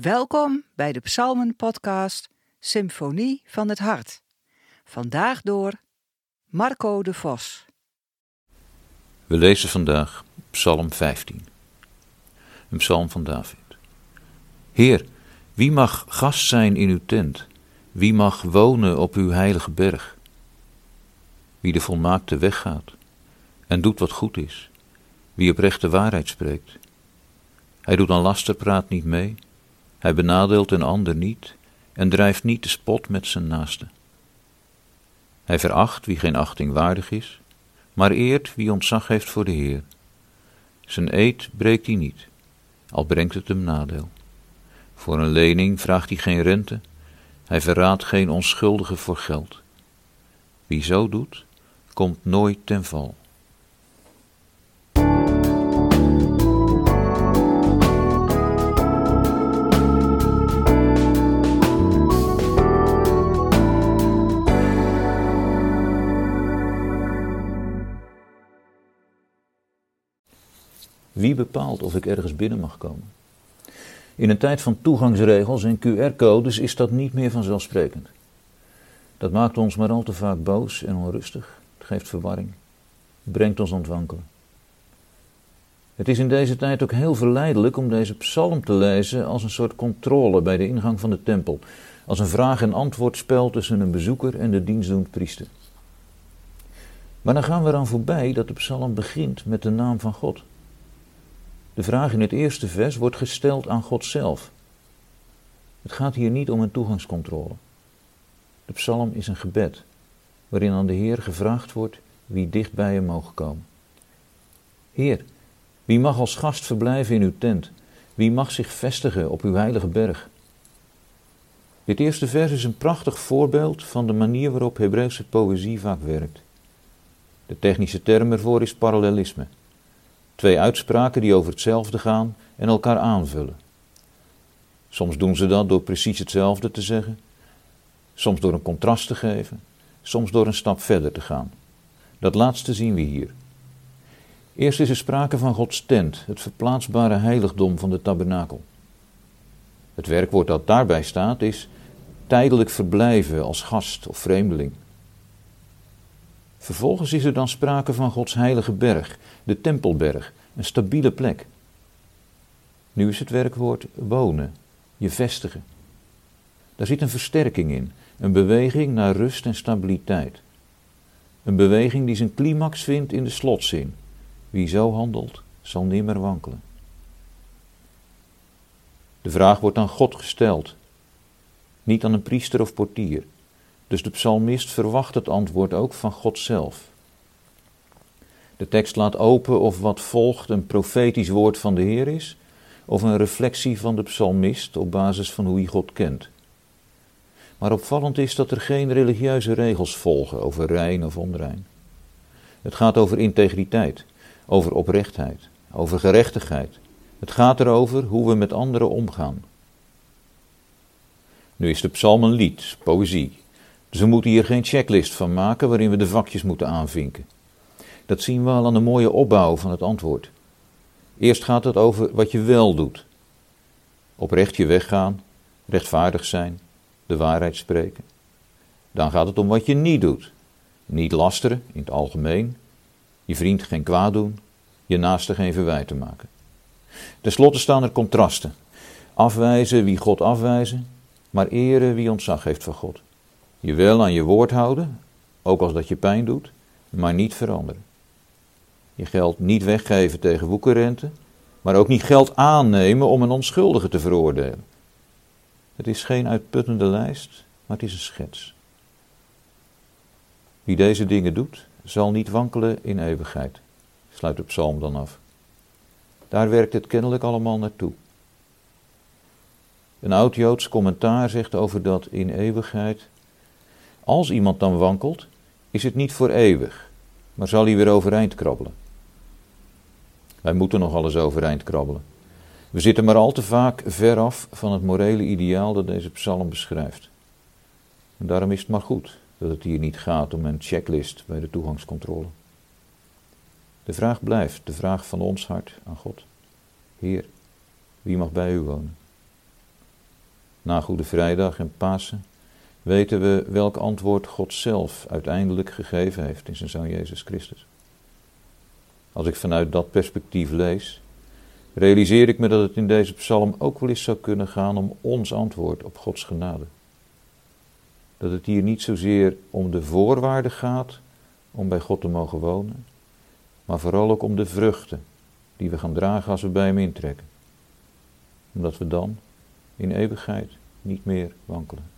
Welkom bij de Psalmen-podcast Symfonie van het Hart. Vandaag door Marco de Vos. We lezen vandaag Psalm 15, een psalm van David. Heer, wie mag gast zijn in uw tent? Wie mag wonen op uw heilige berg? Wie de volmaakte weg gaat en doet wat goed is, wie oprechte waarheid spreekt. Hij doet aan lasterpraat niet mee hij benadeelt een ander niet en drijft niet de spot met zijn naaste. Hij veracht wie geen achting waardig is, maar eert wie ontzag heeft voor de Heer. Zijn eed breekt hij niet, al brengt het hem nadeel. Voor een lening vraagt hij geen rente, hij verraadt geen onschuldige voor geld. Wie zo doet, komt nooit ten val. Wie bepaalt of ik ergens binnen mag komen? In een tijd van toegangsregels en QR-codes is dat niet meer vanzelfsprekend. Dat maakt ons maar al te vaak boos en onrustig. Het geeft verwarring. Het brengt ons ontwankelen. Het is in deze tijd ook heel verleidelijk om deze psalm te lezen als een soort controle bij de ingang van de tempel, als een vraag- en antwoordspel tussen een bezoeker en de dienstdoend priester. Maar dan gaan we eraan voorbij dat de psalm begint met de naam van God. De vraag in het eerste vers wordt gesteld aan God zelf. Het gaat hier niet om een toegangscontrole. De psalm is een gebed, waarin aan de Heer gevraagd wordt wie dicht bij hem mogen komen. Heer, wie mag als gast verblijven in uw tent? Wie mag zich vestigen op uw heilige berg? Dit eerste vers is een prachtig voorbeeld van de manier waarop Hebreeuwse poëzie vaak werkt. De technische term ervoor is parallelisme. Twee uitspraken die over hetzelfde gaan en elkaar aanvullen. Soms doen ze dat door precies hetzelfde te zeggen, soms door een contrast te geven, soms door een stap verder te gaan. Dat laatste zien we hier. Eerst is er sprake van Gods tent, het verplaatsbare heiligdom van de tabernakel. Het werkwoord dat daarbij staat is tijdelijk verblijven als gast of vreemdeling. Vervolgens is er dan sprake van Gods heilige berg, de Tempelberg, een stabiele plek. Nu is het werkwoord wonen, je vestigen. Daar zit een versterking in, een beweging naar rust en stabiliteit. Een beweging die zijn climax vindt in de slotzin. Wie zo handelt, zal nimmer wankelen. De vraag wordt aan God gesteld, niet aan een priester of portier. Dus de psalmist verwacht het antwoord ook van God zelf. De tekst laat open of wat volgt een profetisch woord van de Heer is, of een reflectie van de psalmist op basis van hoe hij God kent. Maar opvallend is dat er geen religieuze regels volgen over rein of onrein. Het gaat over integriteit, over oprechtheid, over gerechtigheid. Het gaat erover hoe we met anderen omgaan. Nu is de psalm een lied, poëzie, dus we moeten hier geen checklist van maken waarin we de vakjes moeten aanvinken. Dat zien we al aan de mooie opbouw van het antwoord. Eerst gaat het over wat je wel doet. Oprecht je weggaan, rechtvaardig zijn, de waarheid spreken. Dan gaat het om wat je niet doet. Niet lasteren in het algemeen, je vriend geen kwaad doen, je naaste geen verwijten maken. Ten slotte staan er contrasten. Afwijzen wie God afwijzen, maar eren wie ontzag heeft van God. Je wel aan je woord houden, ook als dat je pijn doet, maar niet veranderen. Je geld niet weggeven tegen woekerrente, maar ook niet geld aannemen om een onschuldige te veroordelen. Het is geen uitputtende lijst, maar het is een schets. Wie deze dingen doet, zal niet wankelen in eeuwigheid, sluit de psalm dan af. Daar werkt het kennelijk allemaal naartoe. Een oud-Joods commentaar zegt over dat in eeuwigheid als iemand dan wankelt, is het niet voor eeuwig, maar zal hij weer overeind krabbelen. Wij moeten nog alles overeind krabbelen. We zitten maar al te vaak ver af van het morele ideaal dat deze psalm beschrijft. En daarom is het maar goed dat het hier niet gaat om een checklist bij de toegangscontrole. De vraag blijft, de vraag van ons hart aan God. Heer, wie mag bij u wonen? Na Goede Vrijdag en Pasen weten we welk antwoord God zelf uiteindelijk gegeven heeft in zijn Zoon Jezus Christus. Als ik vanuit dat perspectief lees, realiseer ik me dat het in deze psalm ook wel eens zou kunnen gaan om ons antwoord op Gods genade. Dat het hier niet zozeer om de voorwaarden gaat om bij God te mogen wonen, maar vooral ook om de vruchten die we gaan dragen als we bij Hem intrekken. Omdat we dan in eeuwigheid niet meer wankelen.